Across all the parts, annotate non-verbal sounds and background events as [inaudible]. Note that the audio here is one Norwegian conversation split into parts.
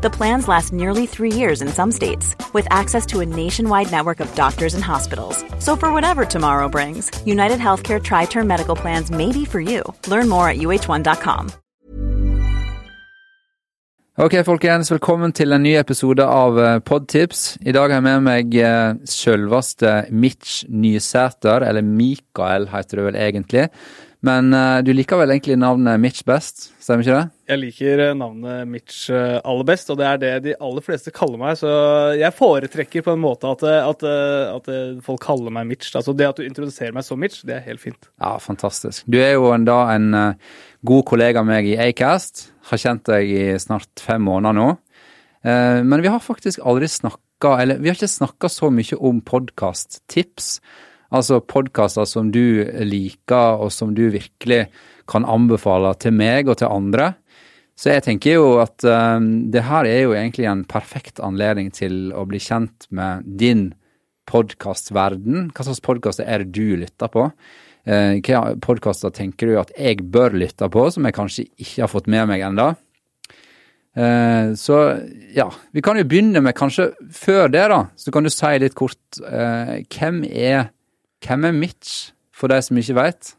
The plans last nearly three years in some states, with access to a nationwide network of doctors and hospitals. So, for whatever tomorrow brings, United Healthcare Tri Term Medical Plans may be for you. Learn more at uh1.com. Ok, folkens. Velkommen til en ny episode av eh, Podtips. I dag har jeg med meg eh, sjølveste Mitch Nysæter, eller Mikael heter det vel egentlig. Men uh, du liker vel egentlig navnet Mitch best, stemmer ikke det? Jeg liker eh, navnet Mitch eh, aller best, og det er det de aller fleste kaller meg. Så jeg foretrekker på en måte at, at, at folk kaller meg Mitch. Altså Det at du introduserer meg som Mitch, det er helt fint. Ja, fantastisk. Du er jo en, da en god kollega av meg i Acast. Har kjent deg i snart fem måneder nå. Men vi har faktisk aldri snakka, eller vi har ikke snakka så mye om podkasttips. Altså podkaster som du liker, og som du virkelig kan anbefale til meg og til andre. Så jeg tenker jo at um, det her er jo egentlig en perfekt anledning til å bli kjent med din podkastverden. Hva slags podkaster er det du lytter på? Uh, hva podkaster tenker du at jeg bør lytte på, som jeg kanskje ikke har fått med meg ennå? Uh, så ja, vi kan jo begynne med kanskje før det, da. Så kan du si litt kort uh, hvem er hvem er Mitch, for de som ikke veit?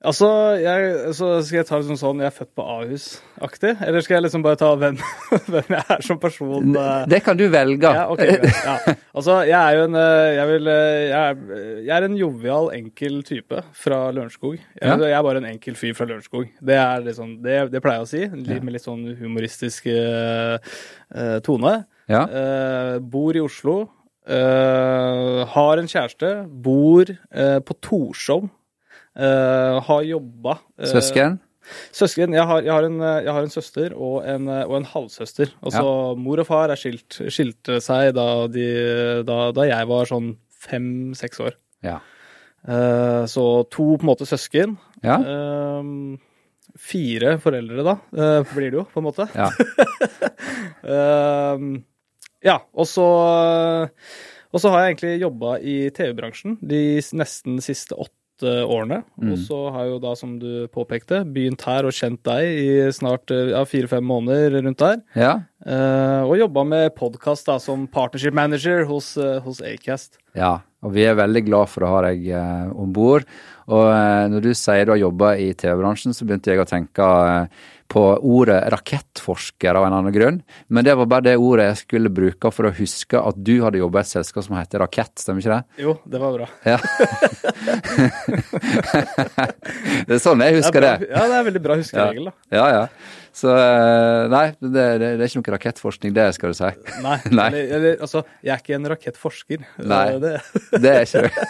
Altså, jeg, så skal jeg ta det som sånn jeg er født på Ahus-aktig? Eller skal jeg liksom bare ta hvem, [laughs] hvem jeg er som person? eh? Det kan du velge. Ja, ok, ja. Altså, jeg er jo en eh, Jeg, vil, eh, jeg, er, jeg er en jovial, enkel type fra Lørenskog. Jeg, Ja. jeg er bare en enkel fyr fra Lørenskog. Det er liksom, det, det pleier jeg å si. Litt Med litt sånn humoristisk eh, eh, tone. Ja. Uh, bor i Oslo. Eh, har en kjæreste. Bor uh, på Torshov. Uh, har jobba Søsken? Søsken, jeg har, jeg, har en, jeg har en søster og en, og en halvsøster. Altså, Mor og far er skilt, skilte seg da, de, da, da jeg var sånn fem-seks år. Ja. Så to på en måte søsken. Ja. Fire foreldre, da, blir det jo, på en måte. ja. [laughs] Ja, og så Og så har jeg egentlig jobba i TV-bransjen de nesten siste åtte årene. Mm. Og så har jeg jo da, som du påpekte, begynt her og kjent deg i snart eh, ja, fire-fem måneder rundt der. ja. Eh, og jobba med podkast som partnership manager hos, eh, hos Acast. Ja, og vi er veldig glad for å ha deg eh, om bord. Og eh, når du sier du har jobba i TV-bransjen, så begynte jeg å tenke eh, på ordet rakettforsker av en annen grunn. Men det var bare det ordet jeg skulle bruke for å huske at du hadde jobba i et selskap som heter Rakett, stemmer ikke det? Jo, det var bra. Ja. [laughs] [laughs] det er sånn jeg husker det. bra. Ja, det er veldig bra huskeregel, da. Ja, ja. Så eh, nei, det, det, er ikke noe rakettforskning, det skal du si. [laughs] Nei, Nei. Eller, eller altså, jeg er ikke en rakettforsker. Nei. Eh, Det, [laughs] Det er ikke det.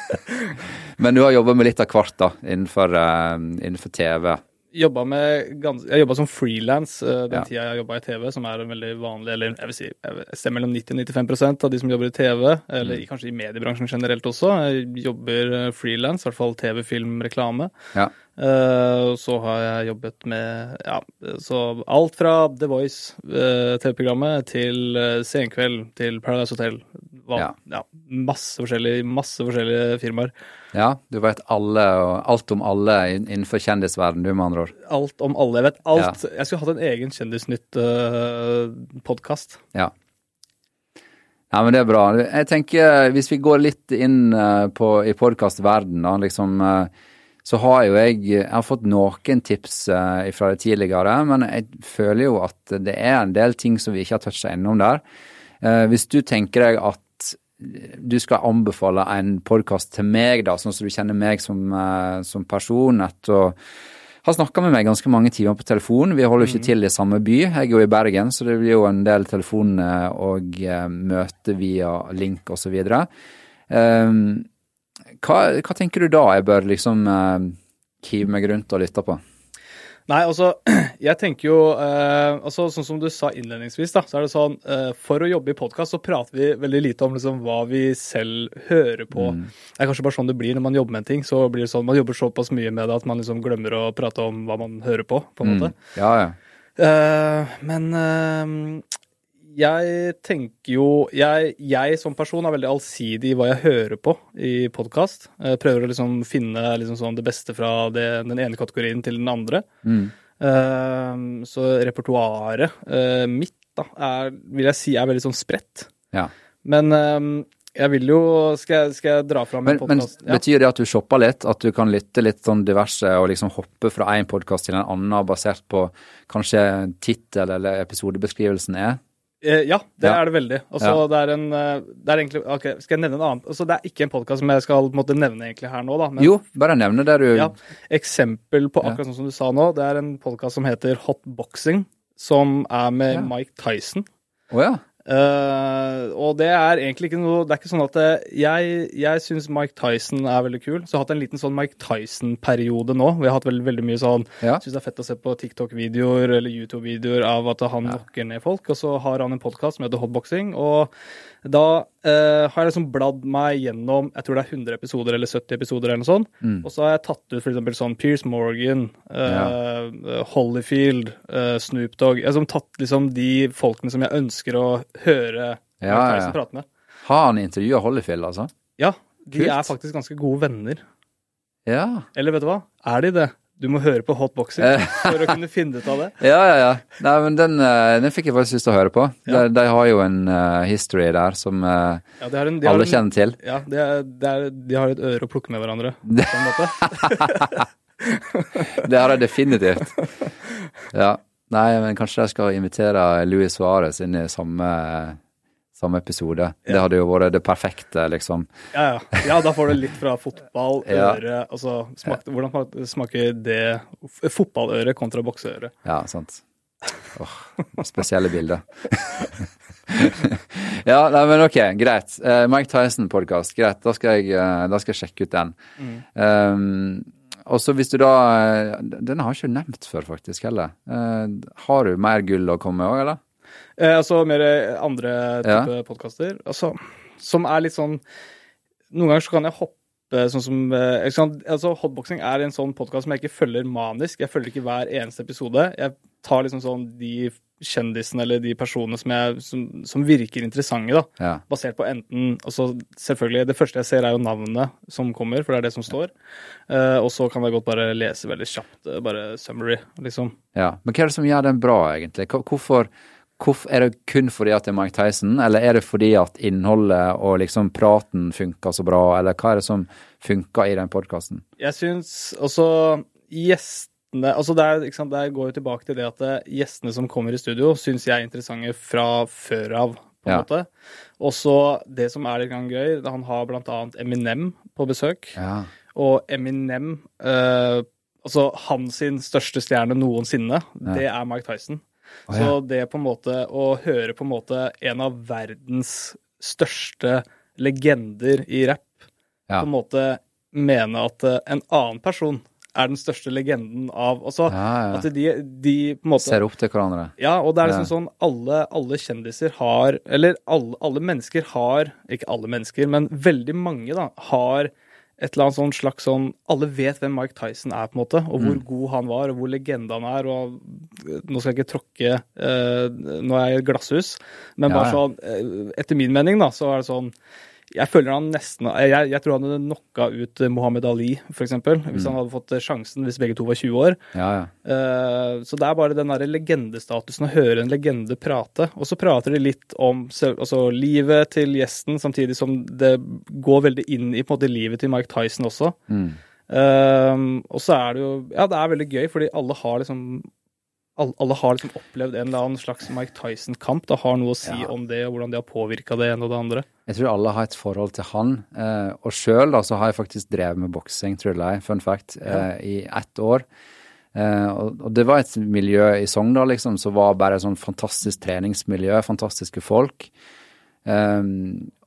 Men du har jobba med litt av hvert, da, innenfor, eh, innenfor TV. jobba med Jeg jobba som frilans den Ja. tida jeg jobba i TV, som er en veldig vanlig Eller jeg vil si jeg ser mellom 90 og 95% av de som jobber i TV, eller Mm. kanskje i mediebransjen generelt også, eh, jobber frilans, i hvert fall TV, film, reklame. Ja. Eh, så har jeg jobbet med ja, så alt fra The Voice, eh, TV-programmet, til uh, Senkveld, til Paradise Hotel. Var, Ja. ja. masse forskjellige, masse forskjellige firmaer. Ja, du vet alle alt om alle innenfor kjendisverden, du, med andre ord. Alt om alle. Jeg vet alt. Jeg skulle hatt en egen Kjendisnytt-podkast. Ja. Ja, men det er bra. Jeg tenker, hvis vi går litt inn eh, på, i podkastverdenen, da, liksom, eh, så har jo jeg, jeg har fått noen tips eh, fra det tidligere, men jeg føler jo at det er en del ting som vi ikke har toucha innom der. Eh, Hvis du tenker deg at du skal anbefale en podkast til meg, da, sånn som du kjenner meg som, eh, som person, etter å har snakka med meg ganske mange timer på telefon. Vi holder jo ikke til i samme by. Jeg er jo i Bergen, så det blir jo en del telefoner og møter møte via link osv. Um, hva, hva tenker du da jeg bør liksom uh, hive meg rundt og lytte på? Nei, altså, [clears throat] Jeg tenker jo eh, altså Sånn som du sa innledningsvis, da, så er det sånn eh, For å jobbe i podkast så prater vi veldig lite om liksom hva vi selv hører på. Mm. Det er kanskje bare sånn det blir når man jobber med en ting. så blir det sånn, Man jobber såpass mye med det at man liksom glemmer å prate om hva man hører på. på en måte. Mm. Ja, ja. Eh, men eh, jeg tenker jo jeg, jeg som person er veldig allsidig i hva jeg hører på i podkast. Prøver å liksom finne liksom sånn det beste fra det, den ene kategorien til den andre. Mm. Uh, så repertoaret uh, mitt da, er, vil jeg si er veldig sånn spredt. ja. Men eh, jeg vil jo Skal jeg, skal jeg dra fram en Men, men? Ja. betyr det at du shopper litt? At du kan lytte litt sånn diverse og liksom hoppe fra én podkast til en annen basert på kanskje tittel eller episodebeskrivelsen er? Eh, ja, det Ja. er det veldig. Altså, Ja. det, er en, eh, det er egentlig Ok, skal jeg nevne en annen? Altså, det er ikke en podkast som jeg skal måte nevne egentlig her nå, da. Men, Jo, bare nevne det du Ja, eksempel på akkurat sånn som du sa nå. Det er en podkast som heter Hot Boxing, som er med. Mike Tyson. Å ja. Eh, og det er egentlig ikke noe Det er ikke sånn at det, jeg, jeg syns Mike Tyson er veldig kul. Så jeg har hatt en liten sånn Mike Tyson-periode nå. hvor jeg har hatt veldig, veldig mye sånn Ja. Syns det er fett å se på TikTok-videoer eller YouTube-videoer av at han knocker ned folk. Og så har han en podkast som heter Hotboxing. Og da eh, har jeg liksom bladd meg gjennom jeg tror det er 100 episoder eller 70 episoder eller noe sånt. Mm. Og så har jeg tatt ut eksempel sånn Pierce Morgan, eh, Holyfield, eh, Snoop Dogg. Jeg har liksom tatt liksom de folkene som jeg ønsker å høre Ja, ja. Prate med. Har han intervjua Holyfield, altså? Ja, de Kult. er faktisk ganske gode venner. Ja. Eller vet du hva? Er de det? Du må høre på Hotboxing Eh. for å kunne finne ut av det. [laughs] Ja, ja, ja. Nei, men den, eh, den fikk jeg faktisk lyst til å høre på. Ja. De, de har jo en uh, history der som uh, Ja, de en, de alle en, kjenner til. Ja, de, er, de har et øre å plukke med hverandre, på en [laughs] måte. [laughs] Det har de definitivt. Ja. Nei, men kanskje jeg skal invitere Louis Suárez inn i samme, samme episode. Det hadde jo vært det perfekte, liksom. Ja, ja. ja, da får du litt fra fotball, [laughs] Ja. Altså smak, hvordan smaker det fotballøre kontra bokseøre? Ja, sant. Åh, spesielle bilder. [laughs] ja, nei, men ok, greit. Uh, Mike Tyson-podkast, greit. Da skal, jeg, uh, da skal jeg sjekke ut den. Um, og så hvis du da eh, Den har jeg ikke nevnt før, faktisk, heller. Uh, har du mer gull å komme med òg, eller? Eh, altså mer andre Ja. type podkaster. Altså, som er litt sånn Noen ganger så kan jeg hoppe sånn som eh? Altså, Hotboxing er en sånn podkast som jeg ikke følger manisk. Jeg følger ikke hver eneste episode. Jeg tar liksom sånn de kjendisene eller de personene som, jeg, som, som virker interessante, da. Ja. Basert på enten altså Selvfølgelig, det første jeg ser, er jo navnet som kommer, for det er det som står. Uh, og så kan jeg godt bare lese veldig kjapt, eh, bare summary, liksom. ja. Men hva er det som gjør den bra, egentlig? Hvorfor Er det kun fordi at det er Mike Tyson, eller er det fordi at innholdet og liksom praten funker så bra, eller hva er det som funker i den podkasten? Jeg syns også gjestene altså det, er, ikke sant, der, går jo tilbake til det at eh, gjestene som kommer i studio, syns jeg er interessante fra før av, på en Ja. måte. Og så det som er litt gøy, han har blant annet Eminem på besøk. Ja. Og Eminem eh, Altså hans sin største stjerne noensinne, det er Mike Tyson. Å, Så det på en måte å høre på en måte en av verdens største legender i rapp Ja. på en måte mene at eh, en annen person er den største legenden av også, Ja, ja. at de, de på en måte Ser opp til hverandre. ja, og det er liksom Ja. sånn alle, alle kjendiser har Eller alle, alle mennesker har Ikke alle mennesker, men veldig mange da har et eller annet sånn slags sånn Alle vet hvem Mike Tyson er, på en måte, og hvor Mm. god han var, og hvor legende han er. og Nå skal jeg ikke tråkke eh, Nå er jeg i et glasshus, men Ja, bare sånn eh, Etter min mening, da, så er det sånn jeg føler han nesten Jeg, jeg tror han hadde knocka ut Mohammed Ali, eksempel, hvis Mm. han hadde fått sjansen hvis begge to var 20 år. Ja, ja. Uh, Så det er bare den der legendestatusen å høre en legende prate. Og så prater de litt om altså, livet til gjesten, samtidig som det går veldig inn i på en måte, livet til Mike Tyson også. Mm. Uh, og så er det jo Ja, det er veldig gøy, fordi alle har liksom alle, har liksom opplevd en eller annen slags Mike Tyson-kamp. Det har noe å si Ja. om det, og hvordan det har påvirka det ene og det andre. Jeg tror alle har et forhold til han. Eh, og sjøl så har jeg faktisk drevet med boksing, tror jeg, fun fact, eh, i ett år. Eh, og, og det var et miljø i Sogndal liksom, som var bare et sånn fantastisk treningsmiljø, fantastiske folk. Eh,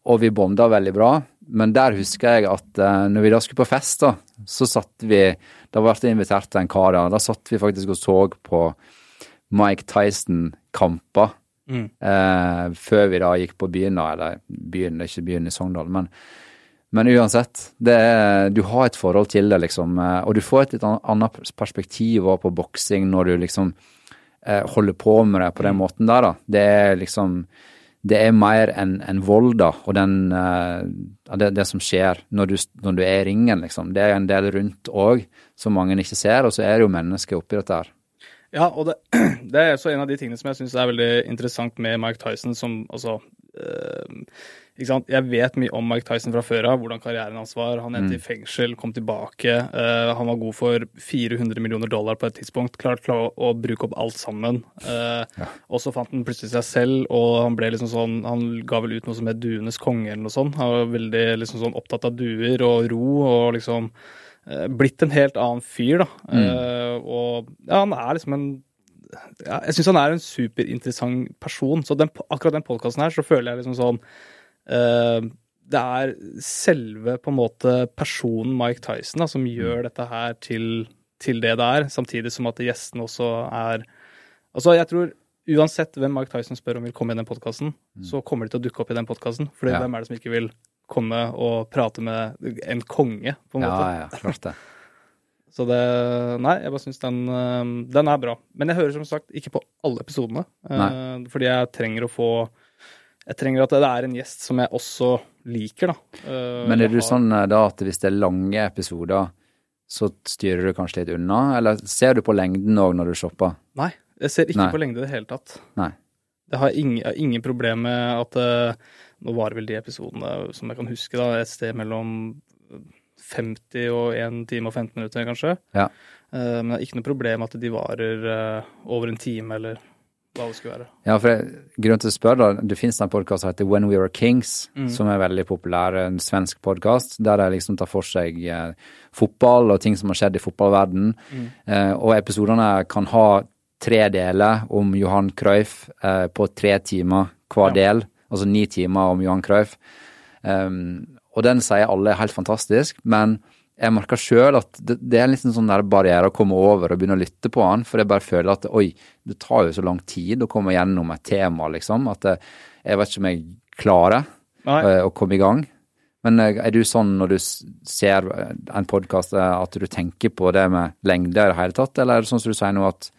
og vi bonda veldig bra. Men der husker jeg at eh, når vi da skulle på fest, da, så satt vi Da ble jeg invitert til en kar, da. Da satt vi faktisk og så på Mike Tyson-kamper. Mm. Eh, før vi da gikk på byen, da. Eller byen, det er ikke byen i Sogndal, men, men uansett. Det er, du har et forhold til det, liksom. eh, Og du får et litt annet perspektiv også på boksing når du liksom eh, holder på med det på den måten der, da. Det er liksom det er mer enn en vold, da, og den, uh, det, det som skjer når du, når du er i ringen, liksom. Det er en del rundt òg, som mange ikke ser, og så er det jo mennesker oppi dette her. Ja, og det, [clears throat] det er også en av de tingene som jeg syns er veldig interessant med Mike Tyson, som altså øh, ikke sant? Jeg vet mye om Mike Tyson fra før av, hvordan karrieren hans var. Han endte i fengsel, kom tilbake. Øh, han var god for 400 millioner dollar på et tidspunkt. Klart å, å bruke opp alt sammen. Eh, Og så fant han plutselig seg selv, og han ble liksom sånn Han ga vel ut noe som het Duenes konge, eller noe sånt. Han var veldig liksom sånn opptatt av duer og ro, og liksom blitt en helt annen fyr, da. Eh, og ja, han er liksom en ja, Jeg syns han er en superinteressant person. Så den, akkurat den podkasten her, så føler jeg liksom sånn uh, Det er selve på en måte personen Mike Tyson da, som gjør dette her til, til det det er, samtidig som at gjestene også er Altså, jeg tror uansett hvem Mike Tyson spør om vil komme i den podkasten, så kommer de til å dukke opp i den podkasten. For Ja. hvem er det som ikke vil komme og prate med en konge, på en Ja, måte? ja, klart det. [laughs] Så det Nei, jeg bare syns den, øh, den er bra. Men jeg hører som sagt ikke på alle episodene. Nei. fordi jeg trenger å få Jeg trenger at det er en gjest som jeg også liker, da. Øh, Men er det du sånn eh, da at hvis det er lange episoder, så styrer du kanskje litt unna, eller ser du på lengden òg når du shopper? Nei, jeg ser ikke Nei. på lengde i det hele tatt. Nei. Det har ingen, jeg ingen problem med at Nå varer vel de episodene, som jeg kan huske, da, et sted mellom 50 og 1 time og 15 minutter, kanskje. Ja. Eh, men det er ikke noe problem at de varer øh, over en time, eller hva det skulle være. Ja, for jeg, grunnen til å spørre, da, det finnes en podkast som heter When We Were Kings, Mm. som er veldig populær, en svensk podkast, der de liksom tar for seg eh, fotball og ting som har skjedd i fotballverden. Mm. Eh, og episodene kan ha tre deler om Johan Cruyff eh, på tre timer hver Ja. del, altså ni timer om Johan Cruyff. Um, og den sier alle er helt fantastisk, men jeg merker sjøl at det, det er en liten sånn der barriere å komme over og begynne å lytte på han, for jeg bare føler at oi, det tar jo så lang tid å komme gjennom et tema, liksom, at jeg, jeg vet ikke om jeg klarer eh, å komme i gang. Men eh, er du sånn når du ser en podkast at du tenker på det med lengde i det hele tatt, eller er det sånn som du sier nå at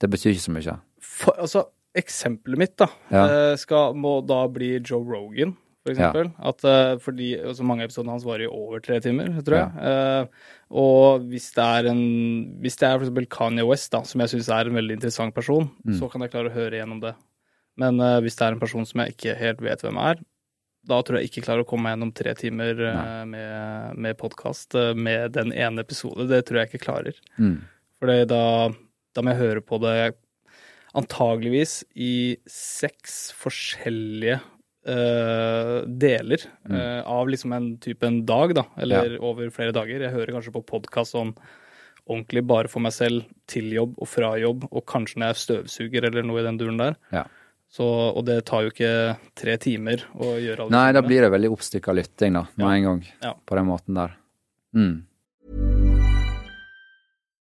det betyr ikke så mye? For, altså, eksempelet mitt da, Ja. eh, skal, må da bli Joe Rogan, for eksempel. At, eh, fordi altså, mange episoder hans varer i over tre timer, tror jeg. Eh, og hvis det er en Hvis det er for eksempel Kanye West, da, som jeg syns er en veldig interessant person, så kan jeg klare å høre gjennom det. Men uh, hvis det er en person som jeg ikke helt vet hvem er, da tror jeg ikke klarer å komme meg gjennom tre timer uh, med, med podkast med den ene episoden. Det tror jeg ikke klarer. Mm. For da, da må jeg høre på det antageligvis i seks forskjellige Uh, deler eh, av liksom en type en dag, da, eller over flere dager. Jeg hører kanskje på podkast sånn ordentlig bare for meg selv, til jobb og fra jobb, og kanskje når jeg støvsuger eller noe i den duren der. Ja. Så, og det tar jo ikke tre timer å gjøre alle Nei, da blir det veldig oppstykka lytting, da, med Ja. en gang. Ja. På den måten der. Mm.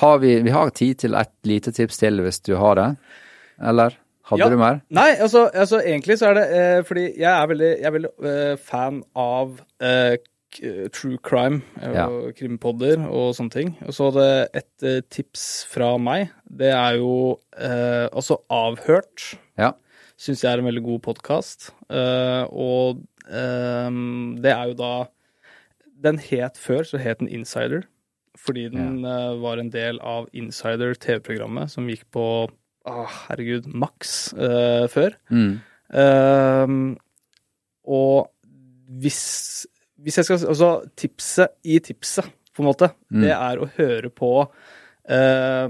har vi, vi har tid til et lite tips til hvis du har det. Eller hadde Ja. du mer? Nei, altså, altså egentlig så er det eh, fordi jeg er veldig, jeg er veldig eh, fan av eh, true crime og Ja. krimpodder og sånne ting. Og så det, et eh, tips fra meg. Det er jo eh, altså Avhørt. Ja. Syns jeg er en veldig god podkast. og eh, det er jo da Den het før, så het den Insider. Fordi den eh, var en del av Insider TV-programmet som gikk på ah, herregud, Max uh, før. Mm. Uh, og hvis, hvis jeg skal Altså, tipset i tipset, på en måte, Mm. det er å høre på uh,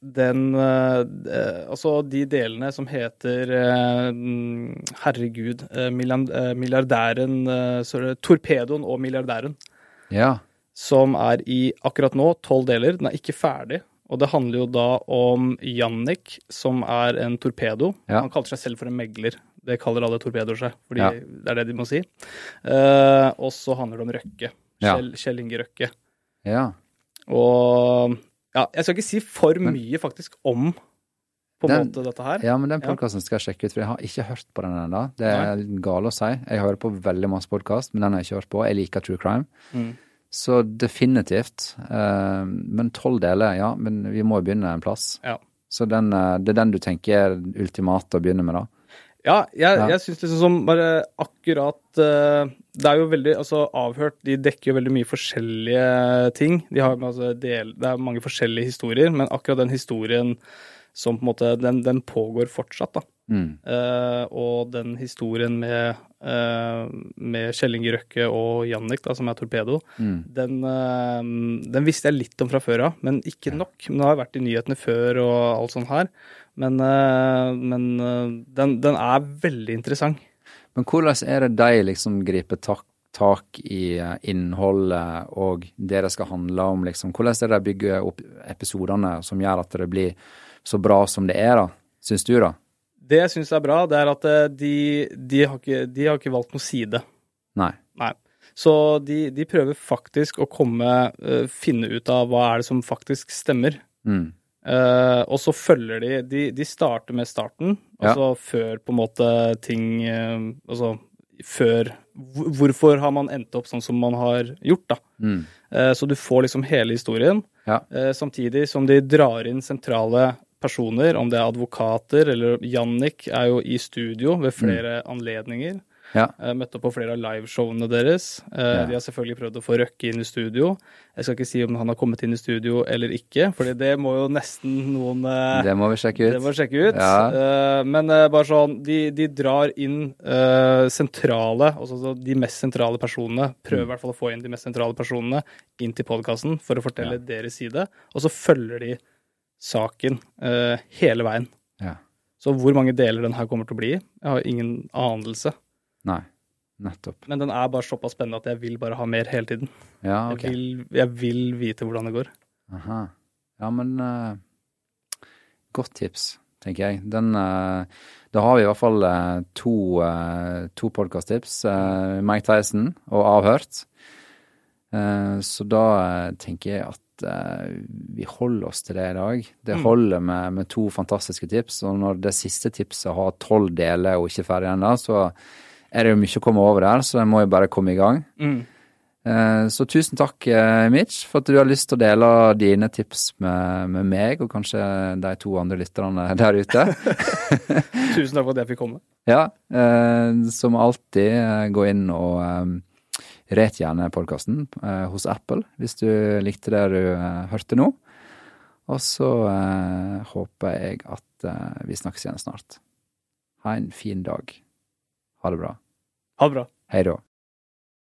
den eh, eh, Altså de delene som heter eh, Herregud, eh, eh, milliardæren eh, sorry, Torpedoen og milliardæren Ja. Som er i akkurat nå tolv deler. Den er ikke ferdig. Og det handler jo da om Jannik, som er en torpedo. Ja. Han kaller seg selv for en megler. Det kaller alle torpedoer seg, fordi Ja. det er det de må si. Uh, og så handler det om Røkke. Ja. Kjell, Kjell Inge Røkke. ja. Og ja, jeg skal ikke si for Men- mye faktisk om på en måte dette her. Ja, men den podkasten skal jeg sjekke ut, for jeg har ikke hørt på den ennå. Det er gale å si. Jeg hører på veldig masse podkast, men den har jeg ikke hørt på. Jeg liker true crime. Mm. Så definitivt. Eh, men tolv deler, ja. Men vi må jo begynne en plass. Ja. Så den, eh, det er den du tenker er ultimat å begynne med, da? Ja, jeg, Ja. jeg syns liksom som bare akkurat eh, Det er jo veldig Altså, Avhørt de dekker jo veldig mye forskjellige ting. De har altså del, Det er mange forskjellige historier, men akkurat den historien som på en måte Den, den pågår fortsatt, da. Mm. Uh, og den historien med, med Kjell Inge Røkke og Jannik, da, som er torpedo, Mm. den, eh, den visste jeg litt om fra før av, men ikke nok. Men det har vært i nyhetene før og alt sånt her. Men, eh, men eh, den, den er veldig interessant. Men hvordan er det de liksom griper tak, tak i eh, innholdet og det det skal handle om, liksom? Hvordan er det de bygger opp episodene som gjør at det blir så bra som det er, da? Syns du, da? Det jeg syns er bra, det er at eh, de, de, har ikke, de har ikke valgt noen side. Nei. Nei. Så de, de prøver faktisk å komme uh, Finne ut av hva er det som faktisk stemmer. Mm. Uh, og så følger de, de De starter med starten, Ja. altså før på en måte ting uh, Altså før Hvorfor har man endt opp sånn som man har gjort, da? Mm. Uh, så du får liksom hele historien, Ja. samtidig som de drar inn sentrale personer, om det er advokater eller Jannik er jo i studio ved flere anledninger. Ja. Møtte opp på flere av liveshowene deres. Eh, Ja. De har selvfølgelig prøvd å få Røkke inn i studio. Jeg skal ikke si om han har kommet inn i studio eller ikke, for det må jo nesten noen eh, Det må vi sjekke ut. det må vi sjekke ut. Ja. Eh, men eh, bare sånn, de, de drar inn eh, sentrale, altså de mest sentrale personene. Prøver i hvert fall å få inn de mest sentrale personene inn til podkasten for å fortelle deres side. Og så følger de saken eh, hele veien. Ja. Så hvor mange deler den her kommer til å bli, jeg har ingen anelse. Nei. Nettopp. Men den er bare såpass spennende at jeg vil bare ha mer hele tiden. Ja, ok. Jeg, vil, jeg vil vite hvordan det går. Aha. Ja, men eh, Godt tips, tenker jeg. Den eh, Da har vi i hvert fall eh, to, uh, to podkasttips. Uh, Mike Tyson og Avhørt. Eh, så da eh, tenker jeg at eh, vi holder oss til det i dag. Det Mm. holder med, med to fantastiske tips. Og når det siste tipset har tolv deler og ikke er ferdig ennå, så er det jo mye å komme over der, så jeg må jo bare komme i gang. Mm. Eh, Så tusen takk, eh, Mitch, for at du har lyst til å dele dine tips med, med meg, og kanskje de to andre lytterne der ute. [laughs] Tusen takk for at jeg fikk komme. Ja, som alltid, gå inn og ret gjerne podkasten eh, hos Apple hvis du likte det du eh, hørte nå. Og så eh, håper jeg at eh, vi snakkes igjen snart. Ha en fin dag. Ha det bra. Ha det bra. Hei da.